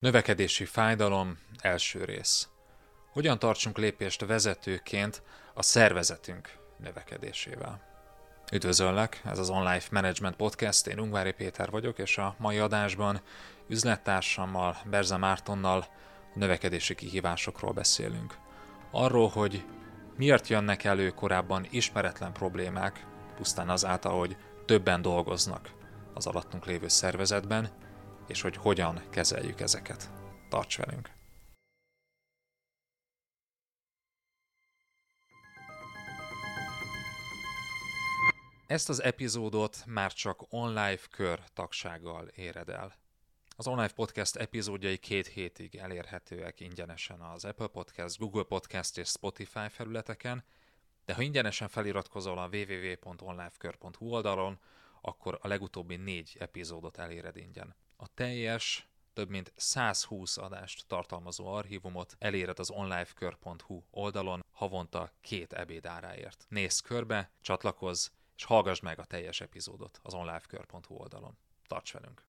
Növekedési fájdalom, első rész. Hogyan tartsunk lépést vezetőként a szervezetünk növekedésével? Üdvözöllek, ez az Online Management Podcast, én Ungvári Péter vagyok, és a mai adásban üzlettársammal, Berze Mártonnal növekedési kihívásokról beszélünk. Arról, hogy miért jönnek elő korábban ismeretlen problémák, pusztán azáltal, hogy többen dolgoznak az alattunk lévő szervezetben, és hogy hogyan kezeljük ezeket. Tarts velünk! Ezt az epizódot már csak online kör tagsággal éred el. Az online podcast epizódjai két hétig elérhetőek ingyenesen az Apple Podcast, Google Podcast és Spotify felületeken, de ha ingyenesen feliratkozol a www.onlifekör.hu oldalon, akkor a legutóbbi négy epizódot eléred ingyen. A teljes több mint 120 adást tartalmazó archívumot eléred az onlifekör.hu oldalon havonta két ebédáráért. Nézz körbe, csatlakozz, és hallgass meg a teljes epizódot az onlifekör.hu oldalon. Tarts velünk!